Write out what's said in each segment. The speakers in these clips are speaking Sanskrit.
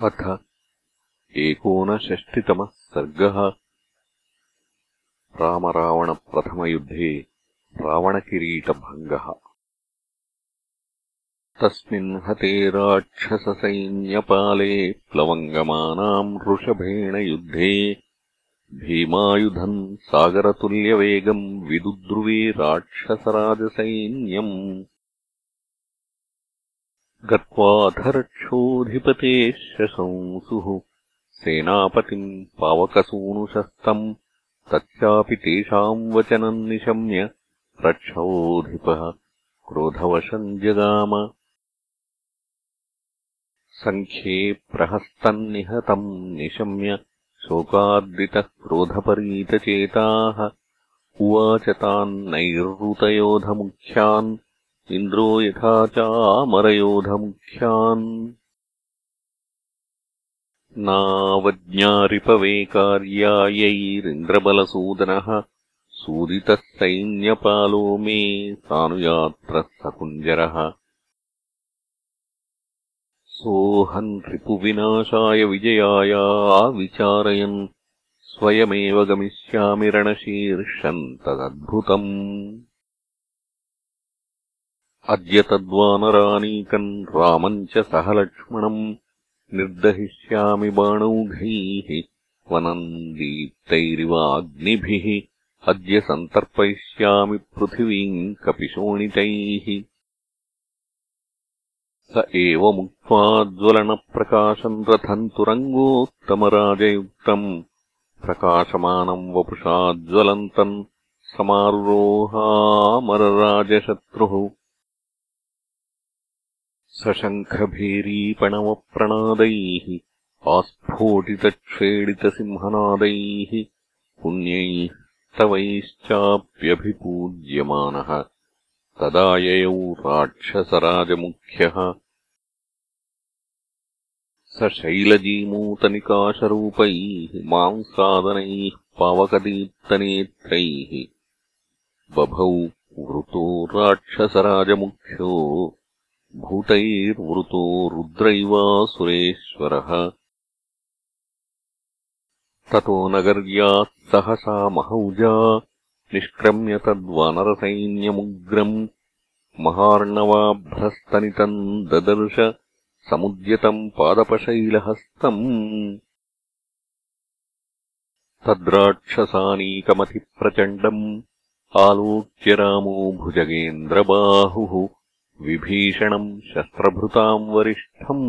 अथ एकोनषष्टितमः सर्गः। रामरावणप्रथमयुद्धे रावणकिरीटभङ्गः। तस्मिन् हते राक्षससैन्यपाले प्लवङ्गमानाम् वृषभेण युद्धे भीमायुधम् सागरतुल्यवेगम् विदुद्रुवे राक्षसराजसैन्यम् गत्वाधरक्षोऽधिपतेः शशंसुः सेनापतिम् पावकसूनुशस्तम् तच्चापि तेषाम् वचनम् निशम्य रक्षोऽधिपः क्रोधवशम् जगाम। सङ्ख्ये प्रहस्तन्निहतम् निशम्य शोकाद्रितः क्रोधपरीतचेताः। उवाच तान्नैरृतयोधमुख्यान् इन्द्रो यथा चामरयोधमुख्यान्। नावज्ञारिपवेकार्यायैरिन्द्रबलसूदनः सूदितः सैन्यपालो मे सानुयात्रः सकुञ्जरः सोऽहम् रिपुविनाशाय विजयायाविचारयन् स्वयमेव गमिष्यामि रणशीर्षम् तदद्भुतम् अद्य तद्वानरानीकम् रामम् च सह लक्ष्मणम् निर्दहिष्यामि बाणौघैः वनम् दीप्तैरिवाग्निभिः अद्य सन्तर्पयिष्यामि पृथिवीम् कपिशोणितैः। स एवमुक्त्वा ज्वलनप्रकाशम् रथम् तुरङ्गोत्तमराजयुक्तम् प्रकाशमानम् वपुषाज्वलन्तम् समारोहामरराजशत्रुः सशङ्खभेरीपणवप्रणादैः आस्फोटितक्षेडितसिंहनादैः पुण्यैः तवैश्चाप्यभिपूज्यमानः। तदा ययौ राक्षसराजमुख्यः। स शैलजीमूतनिकाशरूपैः मांसादनैः पावकदीप्तनेत्रैः। बभौ वृतो राक्षसराजमुख्यो भूतैर्वृतो रुद्रैवासुरेश्वरः। ततो नगर्याः सहसा महौजा निष्क्रम्य तद्वानरसैन्यमुग्रम्। महार्णवाभ्रस्तनितम् ददर्श समुद्यतम् पादपशैलहस्तम्। तद्राक्षसानीकमतिप्रचण्डम्। आलोक्य रामो भुजगेन्द्रबाहुः विभीषणम् शस्त्रभृताम् वरिष्ठम्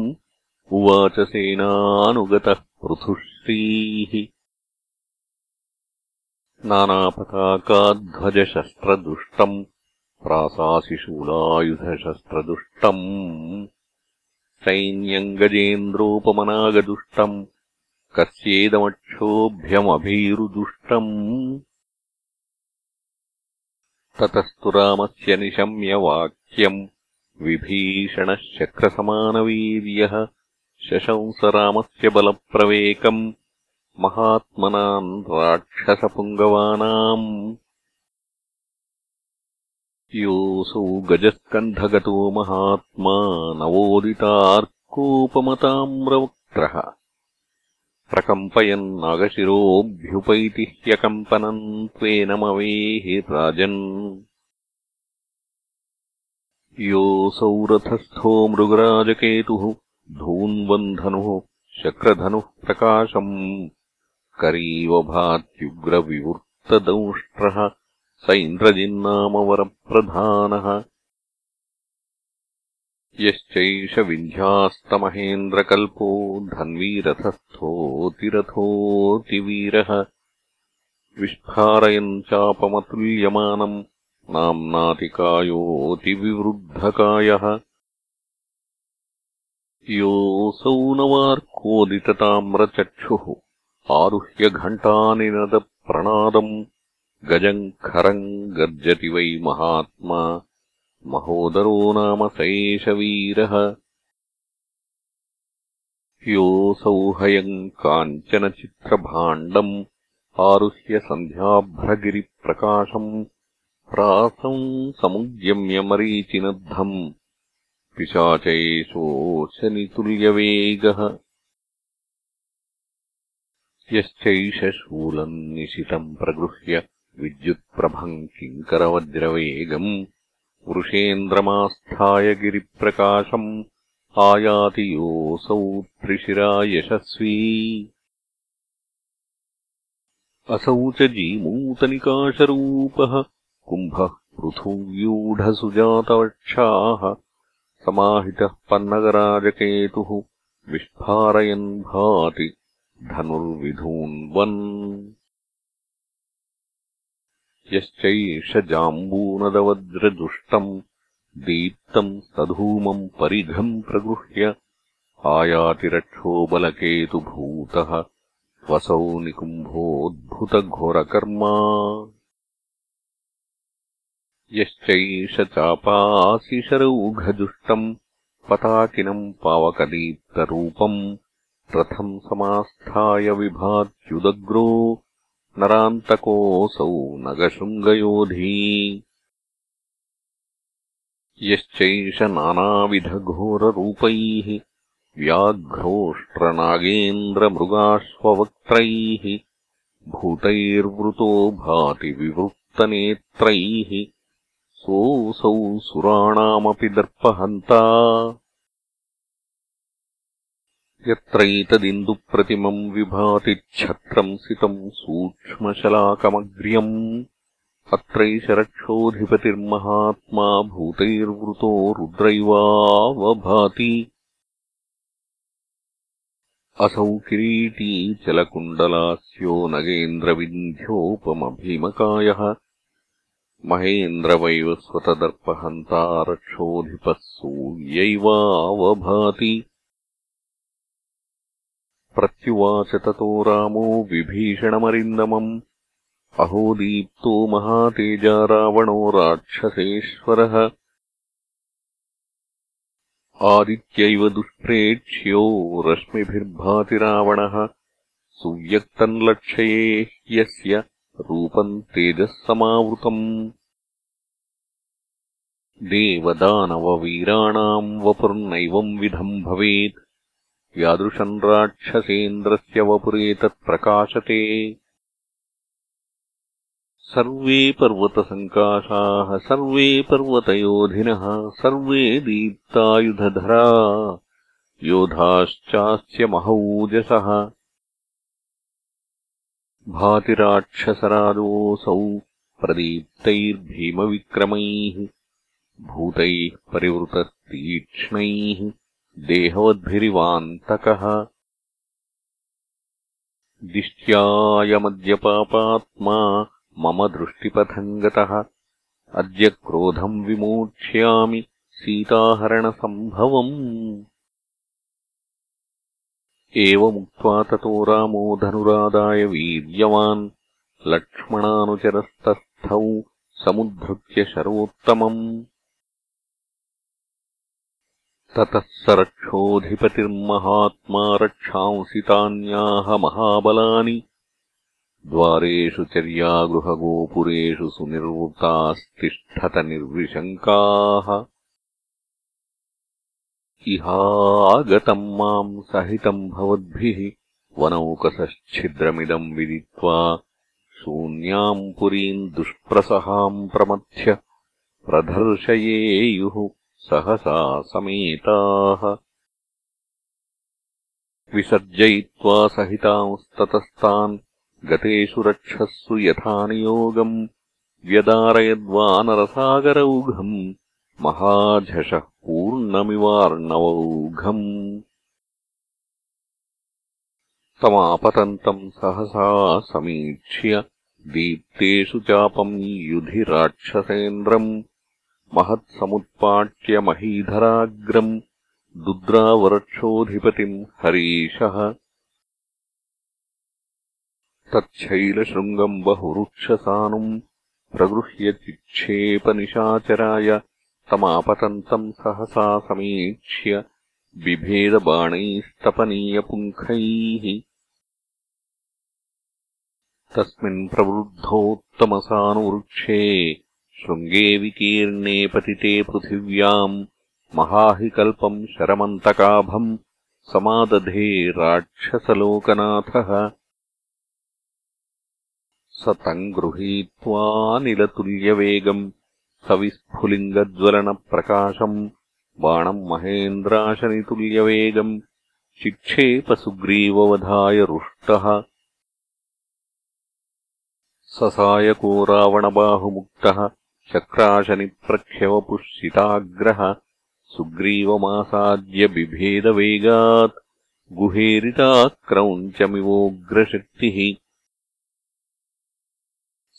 उवाच सेनानुगतः पृथुश्रीः नानापताकाध्वजशस्त्रदुष्टम् प्रासासिशूलायुधशस्त्रदुष्टम् सैन्यम् गजेन्द्रोपमनागदुष्टम् कस्येदमक्षोभ्यमभीरुदुष्टम् ततस्तु रामस्य निशम्यवाक्यम् विभीषणः शक्रसमानवीर्यः शशंसरामस्य बलप्रवेकम् महात्मनाम् राक्षसपुङ्गवानाम्। योऽसौ गजस्कन्धगतो महात्मा नवोदितार्कोपमताम्रवक्त्रः। प्रकम्पयन्नागशिरोऽभ्युपैति ह्यकम्पनम् त्वेनमवेः राजन् योऽसौ रथस्थो मृगराजकेतुः धून्वन्धनुः शक्रधनुः प्रकाशम् करीव भात्युग्रविवृत्तदंष्ट्रः स इन्द्रजिन्नाम वरप्रधानः यश्चैष विन्ध्यास्तमहेन्द्रकल्पो धन्वीरथस्थोऽतिरथोऽतिवीरः विस्फारयन् चापमतुल्यमानम् नाम्नातिकायोऽतिविवृद्धकायः योऽसौ नवार्कोदितताम्रचक्षुः आरुह्य घण्टानिनदप्रणादम् गजम् खरम् गर्जति वै महात्मा। महोदरो नाम स एष वीरः योऽसौ हयम् काञ्चनचित्रभाण्डम्। आरुह्य सन्ध्याभ्रगिरिप्रकाशम् प्रासम् समुद्यम्य मरीचिनद्धम् पिशाचैषोऽशनितुल्यवेगः यश्चैष शूलम् निशितम् प्रगृह्य विद्युत्प्रभम् किङ्करवज्रवेगम्। वृषेन्द्रमास्थाय गिरिप्रकाशम् आयाति योऽसौ त्रिशिरा यशस्वी। असौ च जीमूतनिकाशरूपः कुम्भः पृथुव्यूढसुजातवक्षाः समाहितः पन्नगराजकेतुः विस्फारयन् भाति धनुर्विधून्वन्। यश्चैष जाम्बूनदवज्रजुष्टम् दीप्तम् सधूमम् परिघम् प्रगृह्य आयातिरक्षोबलकेतुभूतः वसौ निकुम्भोद्भुतघोरकर्मा यश्चैष चापाशिशरौघजुष्टम् पताकिनम् पावकदीप्तरूपम् रथम् समास्थाय विभात्युदग्रो नरान्तकोऽसौ नगशृङ्गयोधी। यश्चैष नानाविधघोररूपैः व्याघ्रोष्ट्रनागेन्द्रमृगाश्ववक्त्रैः भूतैर्वृतो भाति विवृत्तनेत्रैः सोऽसौ सुराणामपि दर्पहन्ता। यत्रैतदिन्दुप्रतिमम् विभाति छत्रम् सितम् सूक्ष्मशलाकमग्र्यम्। अत्रैष रक्षोऽधिपतिर्महात्मा भूतैर्वृतो रुद्रैवावभाति। असौ किरीटी चलकुण्डलास्यो नगेन्द्रविन्ध्योपमभीमकायः महेन्द्रवैवस्वतदर्पहन्ता रक्षोऽधिपः सूर्यैवावभाति प्रत्युवाच ततो रामो विभीषणमरिन्दमम्। अहो दीप्तो महातेजा रावणो राक्षसेश्वरः। आदित्यैव दुष्प्रेक्ष्यो रश्मिभिर्भाति रावणः। सुव्यक्तम् लक्षये ह्यस्य रूपम् तेजः समावृतम् देवदानववीराणाम् वपुर्नैवम् विधम् भवेत्। यादृशम् राक्षसेन्द्रस्य वपुरेतत्प्रकाशते सर्वे पर्वतसङ्काशाः सर्वे पर्वतयोधिनः सर्वे दीप्तायुधधरा। योधाश्चास्य महौजसः भातिराक्षसराजोऽसौ प्रदीप्तैर्भीमविक्रमैः भूतैः परिवृततीक्ष्णैः देहवद्भिरिवान्तकः। दिष्ट्यायमद्यपापात्मा मम दृष्टिपथम् गतः अद्य क्रोधम् विमोक्ष्यामि सीताहरणसम्भवम् एवमुक्त्वा ततो रामो धनुरादाय वीर्यवान्। लक्ष्मणानुचरस्तस्थौ समुद्धृत्य शरोत्तमम्। ततः स रक्षोऽधिपतिर्महात्मा रक्षांसि तान्याह महाबलानि। द्वारेषु चर्यागृहगोपुरेषु सुनिर्वृतास्तिष्ठत निर्विशङ्काः इहागतम् माम् सहितम् भवद्भिः वनौकसच्छिद्रमिदम् विदित्वा शून्याम् पुरीम् दुष्प्रसहाम् प्रमथ्य प्रदर्शयेयुः सहसा समेताः। विसर्जयित्वा सहितांस्ततस्तान् गतेषु रक्षःसु यथा नियोगम् व्यदारयद्वानरसागरौघम् महाझषः पूर्णमिवार्णवौघम्। तमापतन्तम् सहसा समीक्ष्य दीप्तेषु चापम् युधि राक्षसेन्द्रम् महत्समुत्पाट्यमहीधराग्रम् दुद्रावरक्षोऽधिपतिम् हरीशः। तच्छैलशृङ्गम् बहुरुक्षसानुम् प्रगृह्य चिक्षेपनिशाचराय तमापतन्तम् सहसा समीक्ष्य बिभेदबाणैस्तपनीयपुङ्खैः। तस्मिन् प्रवृद्धोत्तमसानुवृक्षे शृङ्गे विकीर्णे पतिते पृथिव्याम् महाहिकल्पम् शरमन्तकाभम् समादधे राक्षसलोकनाथः। स तम् गृहीत्वानिलतुल्यवेगम् सविस्फुलिङ्गज्वलनप्रकाशम्। बाणम् महेन्द्राशनितुल्यवेगम् चिक्षेपसुग्रीववधाय रुष्टः। ससायको रावणबाहुमुक्तः चक्राशनिप्रख्यवपुःशिताग्रह सुग्रीवमासाद्य बिभेदवेगात्। गुहेरिताक्रौञ्चमिवोग्रशक्तिः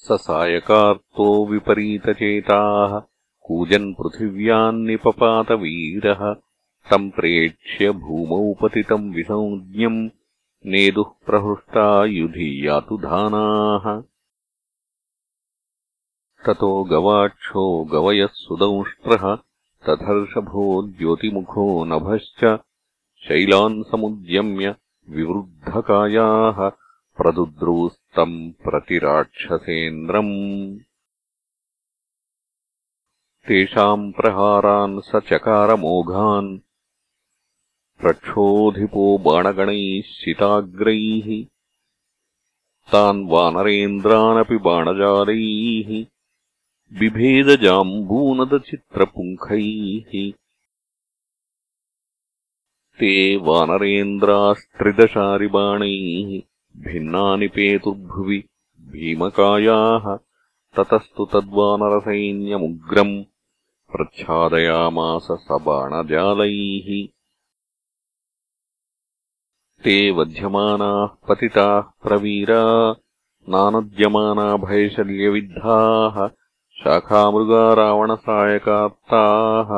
स सायकार्तो विपरीतचेताः कूजन् पृथिव्यान्निपपातवीरः तम् प्रेक्ष्य भूमौ पतितम् विसञ्ज्ञम् नेदुः प्रहृष्टा युधि यातुधानाः ततो गवाक्षो गवयः सुदंष्ट्रः तथर्षभो ज्योतिमुखो नभश्च शैलान् समुद्यम्य विवृद्धकायाः प्रदुद्रूस्तम् प्रतिराक्षसेन्द्रम्। तेषाम् प्रहारान् स चकारमोघान् रक्षोऽधिपो बाणगणैः शिताग्रैः तान् वानरेन्द्रानपि बाणजालैः। बिभेदजाम्बूनदचित्रपुङ्खैः ते वानरेन्द्रास्त्रिदशारिबाणैः भिन्नानि पेतुर्भुवि भीमकायाः ततस्तु तद्वानरसैन्यमुग्रम् प्रच्छादयामास स बाणजालैः ते वध्यमानाः पतिताः प्रवीरा नानद्यमाना भयशल्यविद्धाः शाखामृगा रावणसायकार्ताः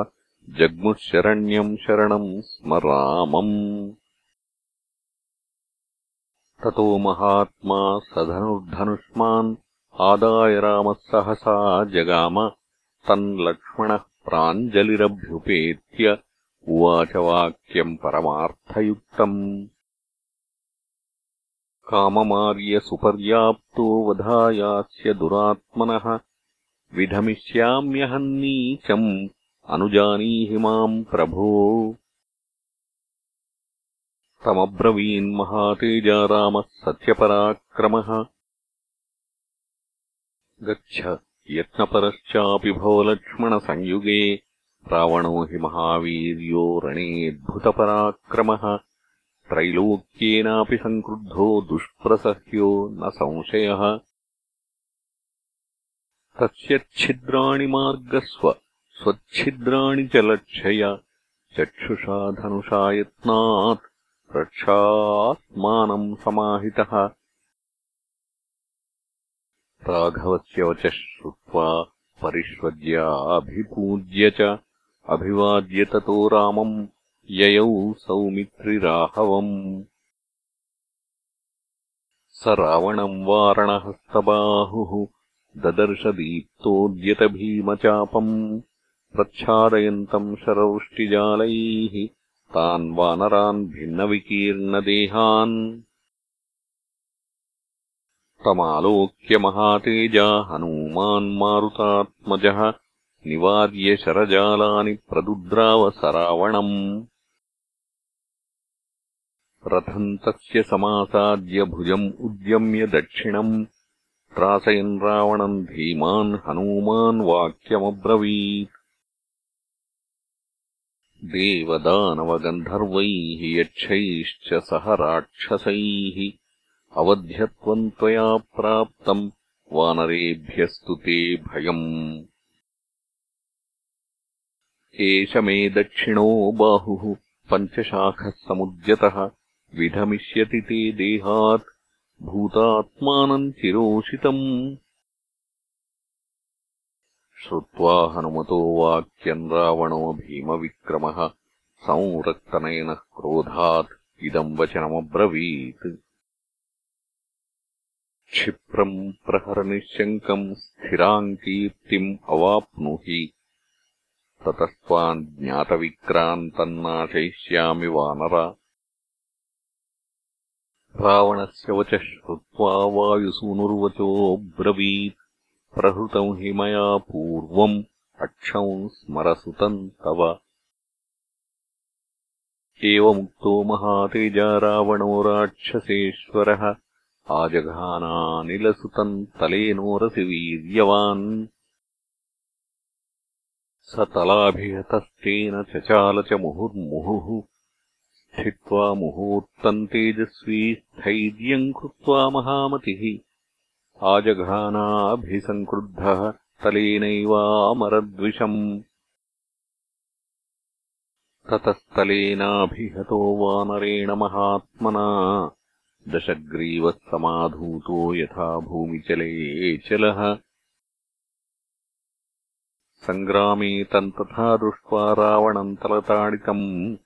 जग्मुः शरण्यम् शरणम् स्म रामम् ततो महात्मा सधनुर्धनुष्मान् आदाय रामः सहसा जगाम। तम् लक्ष्मणः प्राञ्जलिरभ्युपेत्य उवाच वाक्यम् परमार्थयुक्तम्। काममार्यसुपर्याप्तो वधायास्य दुरात्मनः विधमिष्याम्यहम् नीचम् अनुजानीहि माम् प्रभो तमब्रवीन्महातेजा रामः सत्यपराक्रमः। गच्छ यत्नपरश्चापि भो लक्ष्मणसंयुगे रावणो हि महावीर्यो रणेऽद्भुतपराक्रमः। त्रैलोक्येनापि सङ्क्रुद्धो दुष्प्रसह्यो न संशयः। तस्यच्छिद्राणि मार्गस्व स्वच्छिद्राणि च लक्षय चक्षुषा धनुषा यत्नात् रक्षात्मानम् समाहितः। राघवस्य वचः श्रुत्वा परिष्वज्याभिपूज्य च अभिवाद्य ततो रामम् ययौ सौमित्रिराहवम्। स रावणम् वारणहस्तबाहुः ददर्शदीप्तोद्यतभीमचापम् प्रच्छादयन्तम् शरवृष्टिजालैः तान् वानरान् भिन्नविकीर्णदेहान्। तमालोक्य महातेजा हनूमान्मारुतात्मजः निवार्य शरजालानि प्रदुद्राव स रावणम् रथम् तस्य समासाद्य भुजम् उद्यम्य दक्षिणम्। त्रासयन् रावणम् धीमान् हनूमान् वाक्यमब्रवीत् देवदानवगन्धर्वैः यक्षैश्च सह राक्षसैः अवध्यत्वम् त्वया प्राप्तम् वानरेभ्यस्तु ते भयम्। एष मे दक्षिणो बाहुः पञ्चशाखः समुद्यतः विधमिष्यति ते देहात्। भूतात्मानम् चिरोषितम् श्रुत्वा हनुमतो वाक्यम् रावणो भीमविक्रमः संरक्तनयनः क्रोधात् इदम् वचनमब्रवीत्। क्षिप्रम् प्रहरनिःशङ्कम् स्थिराम् कीर्तिम् अवाप्नुहि ततस्त्वाम् ज्ञातविक्रान्तन्नाशयिष्यामि वानर। रावणस्य वचः श्रुत्वा वायुसूनुर्वचोऽब्रवीत् प्रहृतम् हि मया पूर्वम् अक्षम् स्मरसुतम् तव। एवमुक्तो महातेजा रावणो राक्षसेश्वरः आजघानानिलसुतम् तलेनोरसि वीर्यवान् स तलाभिहतस्तेन चचाल च मुहुर्मुहुः स्थित्वा मुहूर्तम् तेजस्वी स्थैर्यम् कृत्वा महामतिः आजघानाभिसङ्क्रुद्धः तलेनैवामरद्विषम्। ततस्तलेनाभिहतो वानरेण महात्मना। दशग्रीवः समाधूतो यथा भूमिचले चलः। सङ्ग्रामे तम् तथा दृष्ट्वा रावणम् तलताडितम्।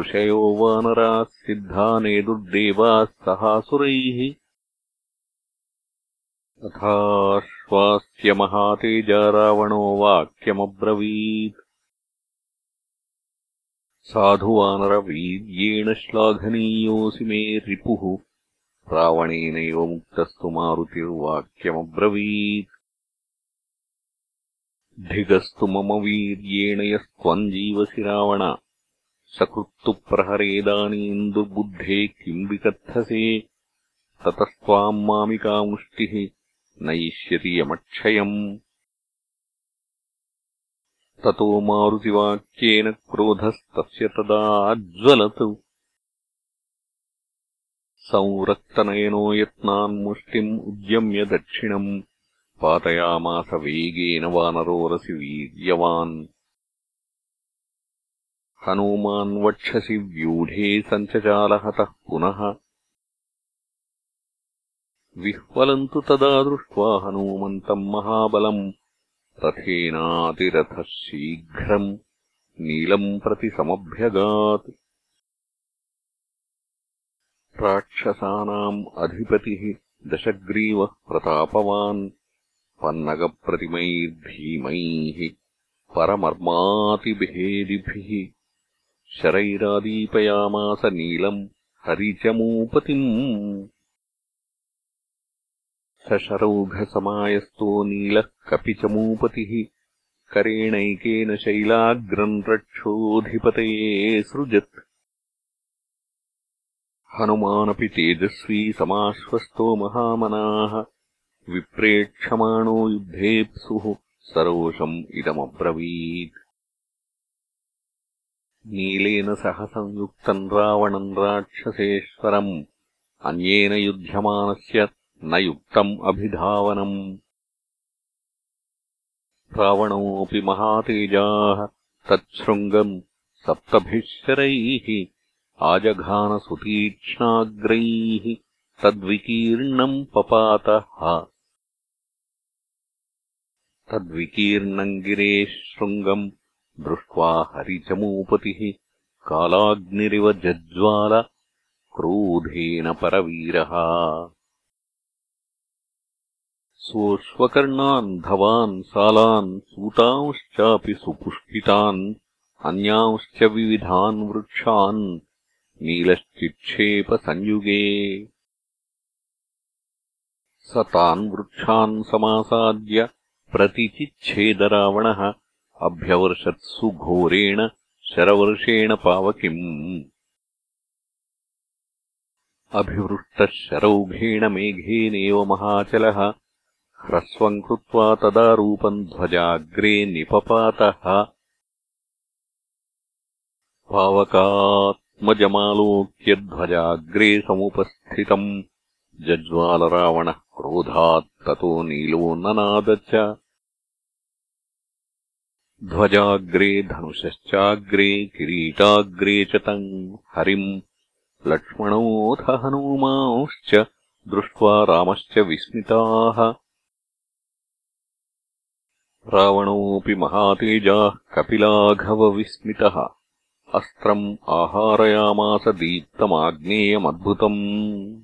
ऋषयो वानराः सिद्धा नेदुर्देवाः सहासुरैः तथाश्वास्य महातेजा रावणो वाक्यमब्रवीत्। साधुवानरवीर्येण श्लाघनीयोऽसि मे रिपुः। रावणेनैव मुक्तस्तु मारुतिर्वाक्यमब्रवीत्। धिगस्तु मम वीर्येण यस्त्वम् जीवसि रावण। सकृत्तु प्रहरेदानीम् दुर्बुद्धे किम् विकथसे ततस्त्वाम् मामिकामुष्टिः नयिष्यति यमक्षयम् ततो मारुतिवाक्येन क्रोधस्तस्य तदा अज्वलत् संरक्तनयनो यत्नान्मुष्टिम् उद्यम्य दक्षिणम्। पातयामास वेगेन वानरोरसि वीर्यवान्। हनूमान् वक्षसि व्यूढे सञ्चचालहतः पुनः विह्वलम् तु तदा दृष्ट्वा हनूमन्तम् महाबलम् रथेनातिरथः शीघ्रम् नीलम् प्रति समभ्यगात्। राक्षसानाम् अधिपतिः दशग्रीवः प्रतापवान्। पन्नगप्रतिमैर्भीमैः परमर्मातिभेदिभिः शरैरादीपयामास नीलम् हरिचमूपतिम् सशरौघसमायस्तो नीलः कपिचमूपतिः करेणैकेन शैलाग्रम् रक्षोऽधिपतये सृजत्। हनुमानपि तेजस्वी समाश्वस्तो महामनाः। विप्रेक्षमाणो युद्धेप्सुः सरोषम् इदमब्रवीत्। नीलेन सह संयुक्तम् रावणम् राक्षसेश्वरम्। अन्येन युध्यमानस्य न युक्तम् अभिधावनम् रावणोऽपि महातेजाः तच्छृङ्गम् सप्तभिः शरैः आजघानसुतीक्ष्णाग्रैः तद्विकीर्णम् पपातः तद्विकीर्णम् गिरेः शृङ्गम् दृष्ट्वा हरिचमूपतिः कालाग्निरिव जज्ज्वाल क्रोधेन परवीरः सोऽश्वकर्णान् धवान् सालान् सूतांश्चापि सुपुष्पितान् अन्यांश्च विविधान् वृक्षान् नीलश्चिक्षेपसंयुगे स तान् वृक्षान् समासाद्य प्रतिचिच्छेदरावणः अभ्यवर्षत्सु घोरेण शरवर्षेण पावकिम्। अभिवृष्टः शरौघेण मेघेनेव महाचलः ह्रस्वम् कृत्वा तदा रूपम् ध्वजाग्रे निपपातः। पावकात्मजमालोक्यध्वजाग्रे समुपस्थितम्। जज्वालरावणः क्रोधात् ततो नीलो ननाद च। ध्वजाग्रे धनुषश्चाग्रे किरीटाग्रे च तम् हरिम्। लक्ष्मणोऽथ हनूमांश्च दृष्ट्वा रामश्च विस्मिताः रावणोऽपि महातेजाः कपिलाघवविस्मितः। अस्त्रम् आहारयामास दीप्तमाग्नेयमद्भुतम्।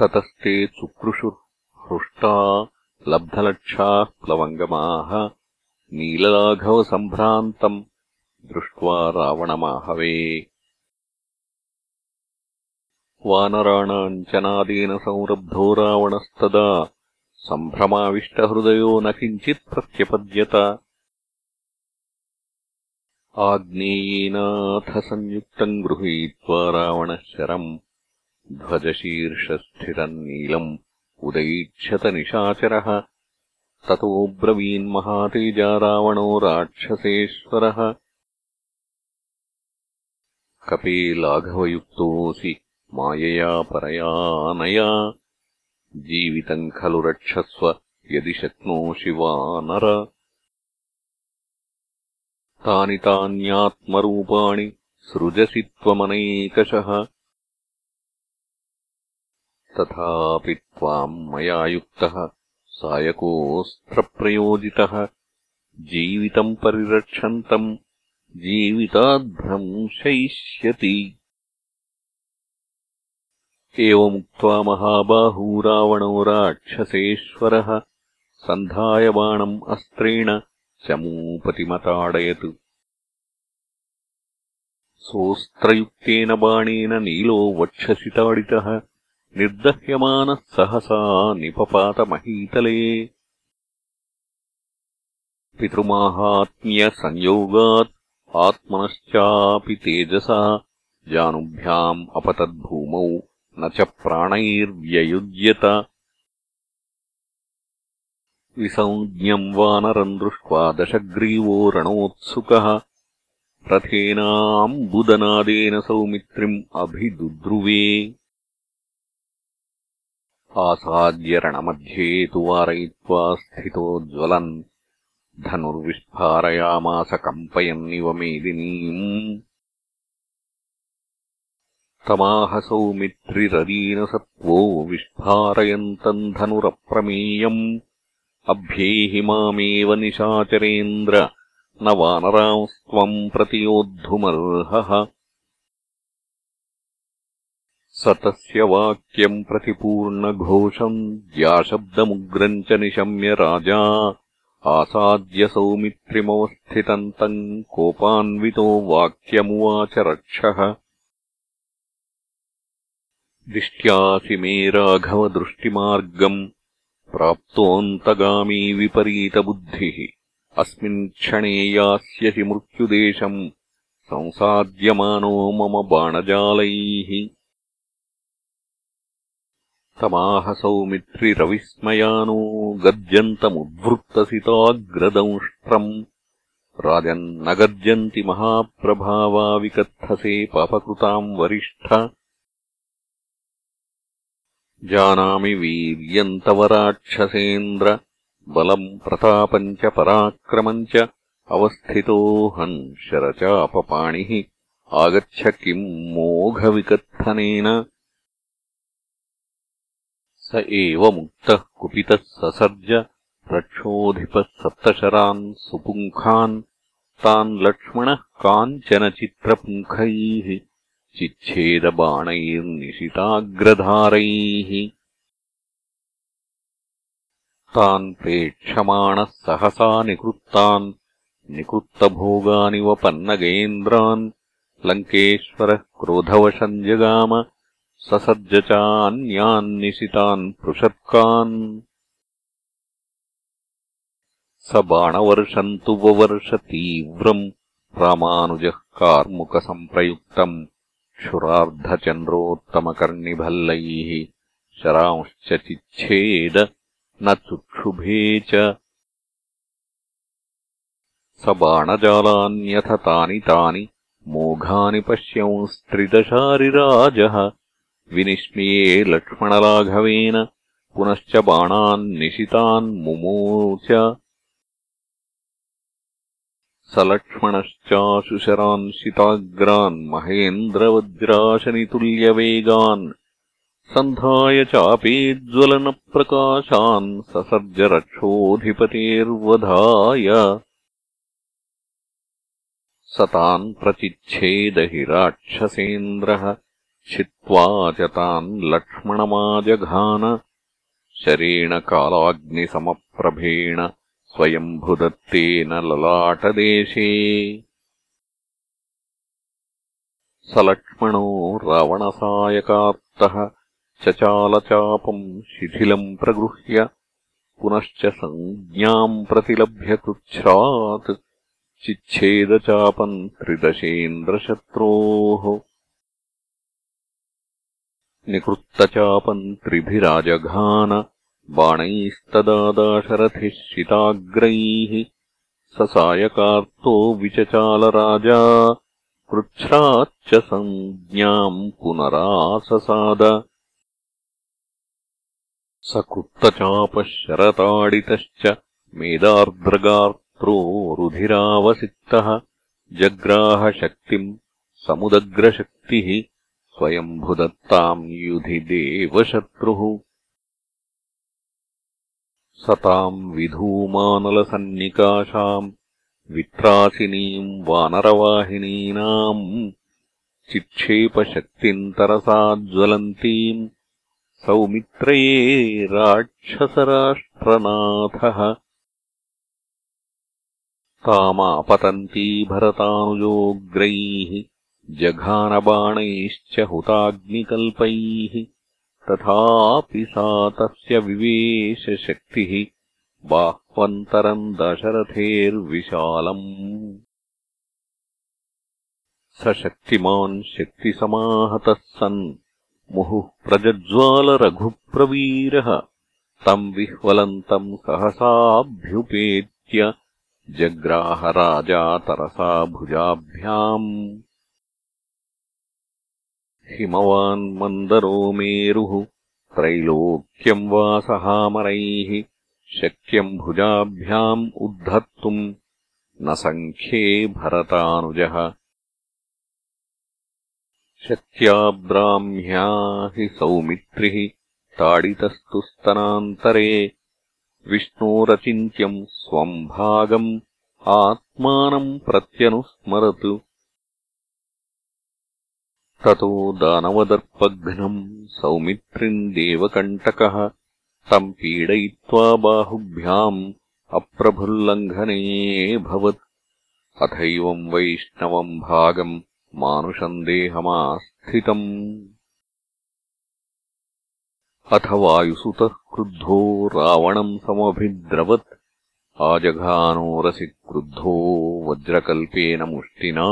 ततस्ते हृष्टा लब्धलक्षाः प्लवङ्गमाः नीललाघवसम्भ्रान्तम् दृष्ट्वा रावणमाहवे। वानराणाम् च नादेन संरब्धो रावणस्तदा सम्भ्रमाविष्टहृदयो न किञ्चित् प्रत्यपद्यत। आग्नेयेनाथ संयुक्तम् गृहीत्वा रावणः शरम् ध्वजशीर्षस्थितम् नीलम् उदैक्षत निशाचरः। ततो ब्रवीन्महातेजा रावणो राक्षसेश्वरः। कपे लाघवयुक्तोऽसि मायया परयानया जीवितम् खलु रक्षस्व यदि शक्नोषि वा नर। तानि तान्यात्मरूपाणि सृजसि त्वमनैकशः। तथापि त्वाम् मया युक्तः सायकोऽस्त्रप्रयोजितः। जीवितम् परिरक्षन्तम् जीविताद्भ्रंशयिष्यति एवमुक्त्वा महाबाहूरावणो राक्षसेश्वरः सन्धायबाणम् अस्त्रेण चमूपतिमताडयत्। सोऽस्त्रयुक्तेन बाणेन नीलो वक्षसि ताडितः निर्दह्यमानः सहसा निपपातमहीतले। पितृमाहात्म्यसंयोगात् आत्मनश्चापि तेजसा जानुभ्याम् अपतद्भूमौ न च प्राणैर्व्ययुज्यत। विसञ्ज्ञम् वानरम् दृष्ट्वा दशग्रीवो रणोत्सुकः। रथेनाम्बुदनादेन सौमित्रिम् अभिदुद्रुवे। आसाद्यरणमध्ये तु वारयित्वा स्थितो ज्वलन्। धनुर्विस्फारयामास कम्पयन्निव मेदिनीम् तमाह सौमित्रिरदीनसत्त्वो विस्फारयन्तम् धनुरप्रमेयम्। अभ्येहि मामेव निशाचरेन्द्र न वानरांस्त्वम् प्रतियोद्धुमर्हः। स तस्य वाक्यम् प्रतिपूर्णघोषम् ज्याशब्दमुग्रम् च निशम्य राजा आसाद्य सौमित्रिमवस्थितम् तम् कोपान्वितो वाक्यमुवाच रक्षः दिष्ट्यासि मे राघवदृष्टिमार्गम् प्राप्तोऽन्तगामी विपरीतबुद्धिः। अस्मिन् क्षणे यास्यसि मृत्युदेशम् संसाद्यमानो मम बाणजालैः। तमाहसौमित्रिरविस्मयानो गर्जन्तमुद्वृत्तसिताग्रदंष्ट्रम् राजन्न गर्जन्ति महाप्रभावा विकत्थसे पापकृताम् वरिष्ठ जानामि वीर्यम् तव राक्षसेन्द्र बलम् प्रतापम् च पराक्रमम् च अवस्थितोऽहम् शरचापपाणिः आगच्छ किम् मोघविकत्थनेन? स एव मुक्तः कुपितः ससर्ज रक्षोऽधिपः सप्तशरान् सुपुङ्खान् तान् लक्ष्मणः काञ्चनचित्रपुङ्खैः चिच्छेदबाणैर्निशिताग्रधारैः तान् प्रेक्षमाणः सहसा निकृत्तान् निकृत्तभोगानिव पन्नगेन्द्रान्। लङ्केश्वरः क्रोधवशम् जगाम ससर्ज चान्यान्निशितान् पृषत्कान्। स बाणवर्षम् तु ववर्ष तीव्रम् रामानुजः कार्मुकसम्प्रयुक्तम् क्षुरार्धचन्द्रोत्तमकर्णिभल्लैः शरांश्च चिच्छेद न चुक्षुभे च। स बाणजालान्यथ तानि तानि मोघानि पश्यंस्त्रिदशारिराजः। विनिष्म्ये लक्ष्मणलाघवेन पुनश्च बाणान्निशितान्मुमोच स लक्ष्मणश्चाशुशरान्शिताग्रान् महेन्द्रवज्राशनितुल्यवेगान् सन्धाय चापेज्ज्वलनप्रकाशान् ससर्जरक्षोऽधिपतेर्वधाय स तान् प्रचिच्छेदहि राक्षसेन्द्रः छित्त्वा च तान् लक्ष्मणमाजघान शरेण कालाग्निसमप्रभेण स्वयम्भुदत्तेन ललाटदेशे। स लक्ष्मणो रावणसायकार्तः चचालचापम् शिथिलम् प्रगृह्य पुनश्च सञ्ज्ञाम् प्रतिलभ्य कृच्छ्रात् चिच्छेदचापम् त्रिदशेन्द्रशत्रोः। निकृत्तचापम् त्रिभिराजघान बाणैस्तदादाशरथिः शिताग्रैः। ससायकार्तो विचचालराजा। पृच्छ्राच्च सञ्ज्ञाम् पुनराससाद। स कृत्तचापः शरताडितश्च मेदार्द्रगार्त्रो रुधिरावसिक्तः। जग्राहशक्तिम् समुदग्रशक्तिः। स्वयम्भुदत्ताम् युधि देवशत्रुः सताम् विधूमानलसन्निकाशाम् वित्रासिनीम् वानरवाहिनीनाम् चिक्षेपशक्तिम् तरसा ज्वलन्तीम् सौमित्रये राक्षसराष्ट्रनाथः। तामापतन्ती भरतानुजोग्रैः जघानबाणैश्च हुताग्निकल्पैः तथापि सा तस्य विवेशशक्तिः बाह्वन्तरम् दशरथेर्विशालम्। स शक्तिमान् शक्तिसमाहतः सन् मुहुः प्रजज्वालरघुप्रवीरः। तम् विह्वलन्तम् सहसाभ्युपेत्य जग्राहराजा तरसा भुजाभ्याम् हिमवान् मन्दरो मेरुः त्रैलोक्यम् वा सहामरैः शक्यम् भुजाभ्याम् उद्धर्तुम् न सङ्ख्ये भरतानुजः। शक्त्या ब्राह्म्या हि सौमित्रिः ताडितस्तु स्तनान्तरे। विष्णोरचिन्त्यम् स्वम् भागम् आत्मानम् प्रत्यनुस्मरत् ततो दानवदर्पघ्नम् सौमित्रिम् देवकण्टकः तम् पीडयित्वा बाहुभ्याम् अप्रभुल्लङ्घनेऽभवत् अथैवम् वैष्णवम् भागम् मानुषम् देहमास्थितम् अथ वायुसुतः क्रुद्धो रावणम् समभिद्रवत्। आजघानोरसि क्रुद्धो वज्रकल्पेन मुष्टिना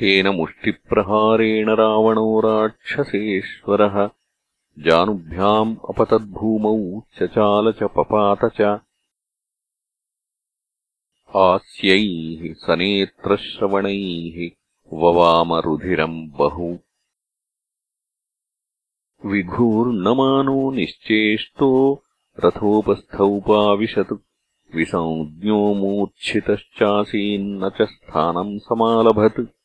तेन मुष्टिप्रहारेण रावणो राक्षसेश्वरः। जानुभ्याम् अपतद्भूमौ चचाल च पपात च। आस्यैः सनेत्रश्रवणैः ववामरुधिरम् बहु। विघूर्णमानो निश्चेष्टो रथोपस्थौपाविशत्। विसञ्ज्ञो मूर्च्छितश्चासीन्न च स्थानम् समालभत्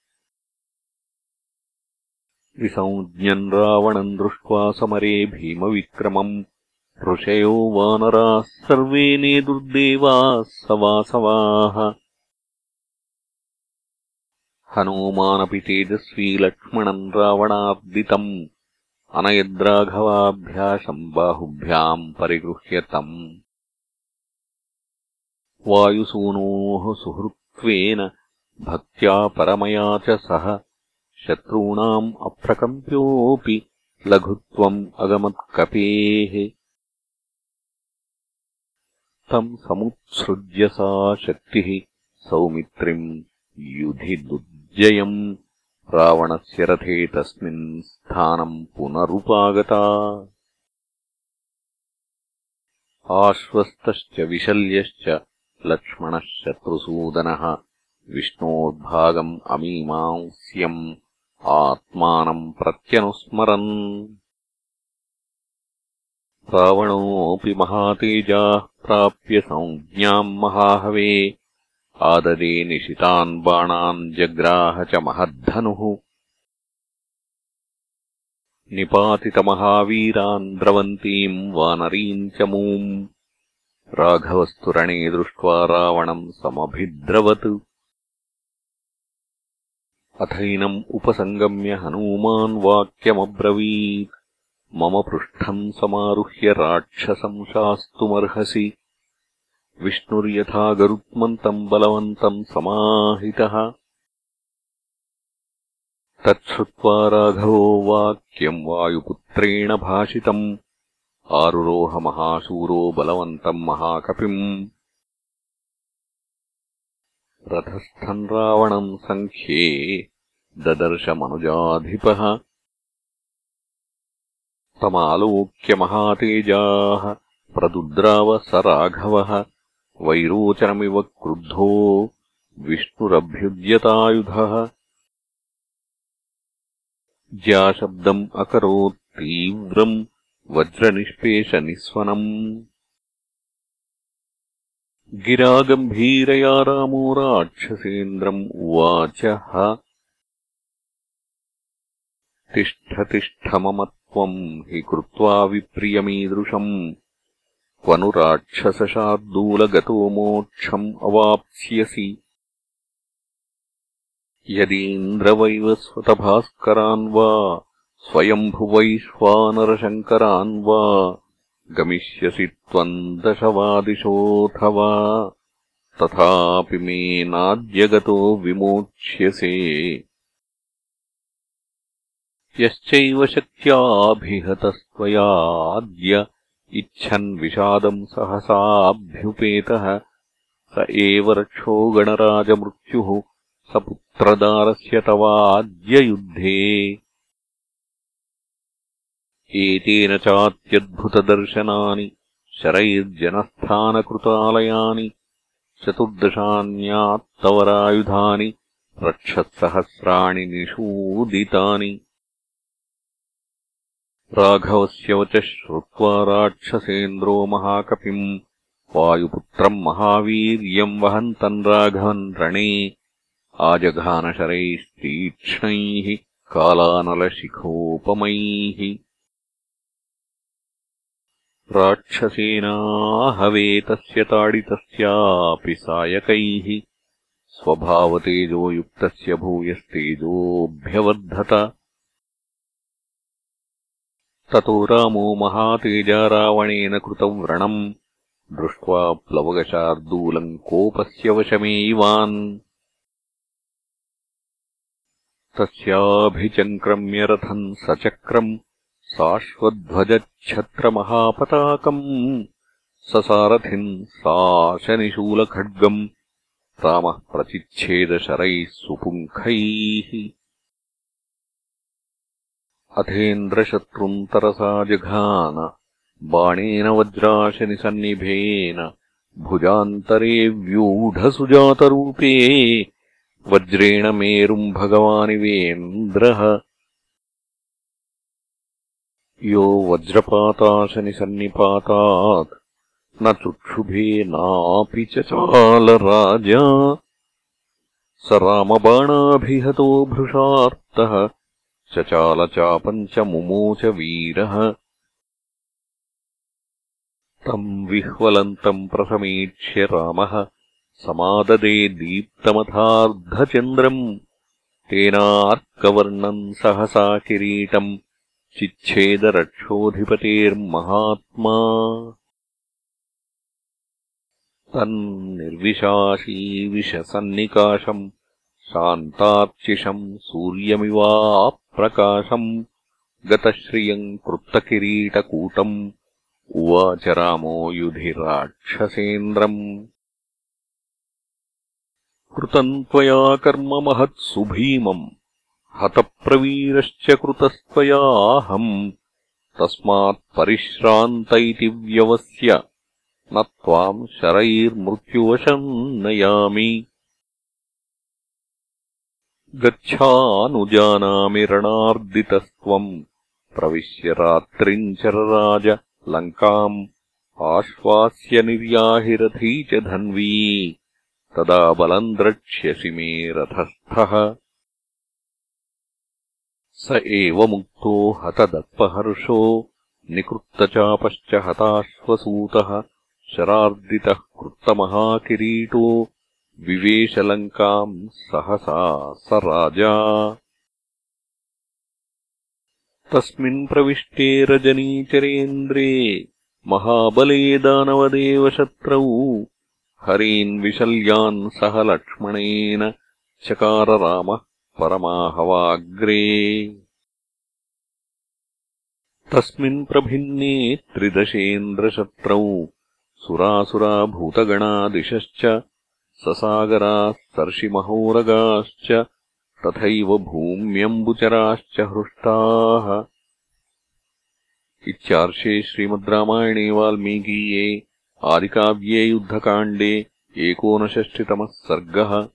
विसञ्ज्ञम् रावणम् दृष्ट्वा समरे भीमविक्रमम्। ऋषयो वानराः सर्वे नेदुर्देवाः सवासवाः। हनूमानपि तेजस्वी लक्ष्मणम् रावणार्दितम्। अनयद्राघवाभ्याशम् बाहुभ्याम् परिगृह्यतम् वायुसूनोः सुहृत्वेन भक्त्या परमया च सह शत्रूणाम् अप्रकम्प्योऽपि लघुत्वम् अगमत्कपेः। तम् समुत्सृज्य सा शक्तिः सौमित्रिम् युधि दुर्जयम्। रावणस्य रथे तस्मिन् स्थानम् पुनरुपागता। आश्वस्तश्च विशल्यश्च लक्ष्मणः शत्रुसूदनः। विष्णोद्भागम् अमीमांस्यम् आत्मानम् प्रत्यनुस्मरन्। रावणोऽपि महातेजाः प्राप्य संज्ञाम् महाहवे। आददे निशितान् बाणान् जग्राह च महद्धनुः। निपातितमहावीरान् द्रवन्तीम् वानरीम् च मूम्। राघवस्तुरणे दृष्ट्वा रावणम् समभिद्रवत् अथैनम् उपसङ्गम्य हनूमान् वाक्यमब्रवीत्। मम पृष्ठम् समारुह्य राक्षसम् शास्तुमर्हसि। विष्णुर्यथा गरुत्मन्तम् बलवन्तम् समाहितः। तच्छ्रुत्वा राघवो वाक्यम् वायुपुत्रेण भाषितम्। आरुरोहमहाशूरो बलवन्तम् महाकपिम् रथस्थम् रावणम् सङ्ख्ये ददर्शमनुजाधिपः तमालोक्य महातेजाः प्रदुद्राव स राघवः वैरोचनमिव क्रुद्धो विष्णुरभ्युद्यतायुधः। ज्याशब्दम् अकरोत् तीव्रम् वज्रनिष्पेषनिःस्वनम् गिरागम्भीरया उवाचः तिष्ठ मम त्वम् हि कृत्वा विप्रियमीदृशम्। क्वनु राक्षसशार्दूलगतो मोक्षम् अवाप्स्यसि। यदीन्द्रवैवस्वतभास्करान् वा स्वयम्भुवैश्वानरशङ्करान् वा गमिष्यसि त्वम् दशवादिशोऽथवा तथापि मे नाद्यगतो विमोक्ष्यसे। यश्चैव शक्त्याभिहतस्त्वयाद्य इच्छन् विषादम् सहसाभ्युपेतः स एव रक्षो गणराजमृत्युः स पुत्रदारस्य तवाद्ययुद्धे एतेन चात्यद्भुतदर्शनानि शरैर्जनस्थानकृतालयानि चतुर्दशान्यात्तवरायुधानि रक्षत्सहस्राणि निषूदितानि राघवस्य वचः श्रुत्वा राक्षसेन्द्रो महाकपिम् वायुपुत्रम् महावीर्यम् वहन्तम् राघवन् रणे आजघानशरैस्तीक्ष्णैः कालानलशिखोपमैः राक्षसेनाहवेतस्य ताडितस्यापि सायकैः स्वभावतेजोयुक्तस्य भूयस्तेजोऽभ्यवर्धत। ततो रामो महातेजा रावणेन कृतव्रणम् दृष्ट्वा प्लवगशार्दूलम् कोपस्य वशमेवान् तस्याभिचङ्क्रम्यरथम् सचक्रम् साश्वध्वजच्छत्रमहापताकम् ससारथिम् साशनिशूलखड्गम् रामः प्रचिच्छेदशरैः सुपुङ्खैः। अथेन्द्रशत्रुम् तरसा जघान बाणेन वज्राशनिसन्निभेन भुजान्तरे व्यूढसुजातरूपे वज्रेण मेरुम् भगवानिवेन्द्रः यो वज्रपाताशनिसन्निपातात्। न चुक्षुभे नापि च चालराजा। स रामबाणाभिहतो भृशार्तः। चचालचापम् च मुमोच वीरः। तम् विह्वलन्तम् प्रसमीक्ष्य रामः। समाददे दीप्तमथार्धचन्द्रम्। तेनार्कवर्णम् सहसा किरीटम् चिच्छेदरक्षोऽधिपतेर्महात्मा। तन्निर्विशाशीविषसन्निकाशम् शान्तार्चिषम् सूर्यमिवाप् प्रकाशम् गतश्रियम् कृत्तकिरीटकूटम् उवाच रामो युधि राक्षसेन्द्रम् कृतम् त्वया कर्म महत्सुभीमम् हतप्रवीरश्च कृतस्त्वयाहम् तस्मात्परिश्रान्त इति व्यवस्य। न त्वाम् शरैर्मृत्युवशम् नयामि गच्छानुजानामि रणार्दितस्त्वम् प्रविश्य रात्रिम् चरराज लङ्काम् आश्वास्य निर्याहिरथी च धन्वी। तदा बलम् द्रक्ष्यसि मे रथस्थः स एवमुक्तो हतदत्पहर्षो निकृत्तचापश्च हताश्वसूतः शरार्दितः कृत्तमहाकिरीटो विवेशलङ्काम् सहसा स राजा। तस्मिन् प्रविष्टे रजनीचरेन्द्रे महाबले दानवदेवशत्रौ हरीन् विशल्यान् सह लक्ष्मणेन चकार रामः परमाहवाग्रे। तस्मिन् प्रभिन्ने त्रिदशेन्द्रशत्रौ सुरासुराभूतगणादिशश्च ससागराः सर्षिमहोरगाश्च तथैव भूम्यम्बुचराश्च हृष्टाः। इत्यार्षे श्रीमद् रामायणे वाल्मीकीये आदिकाव्ये युद्धकाण्डे एकोनषष्टितमः सर्गः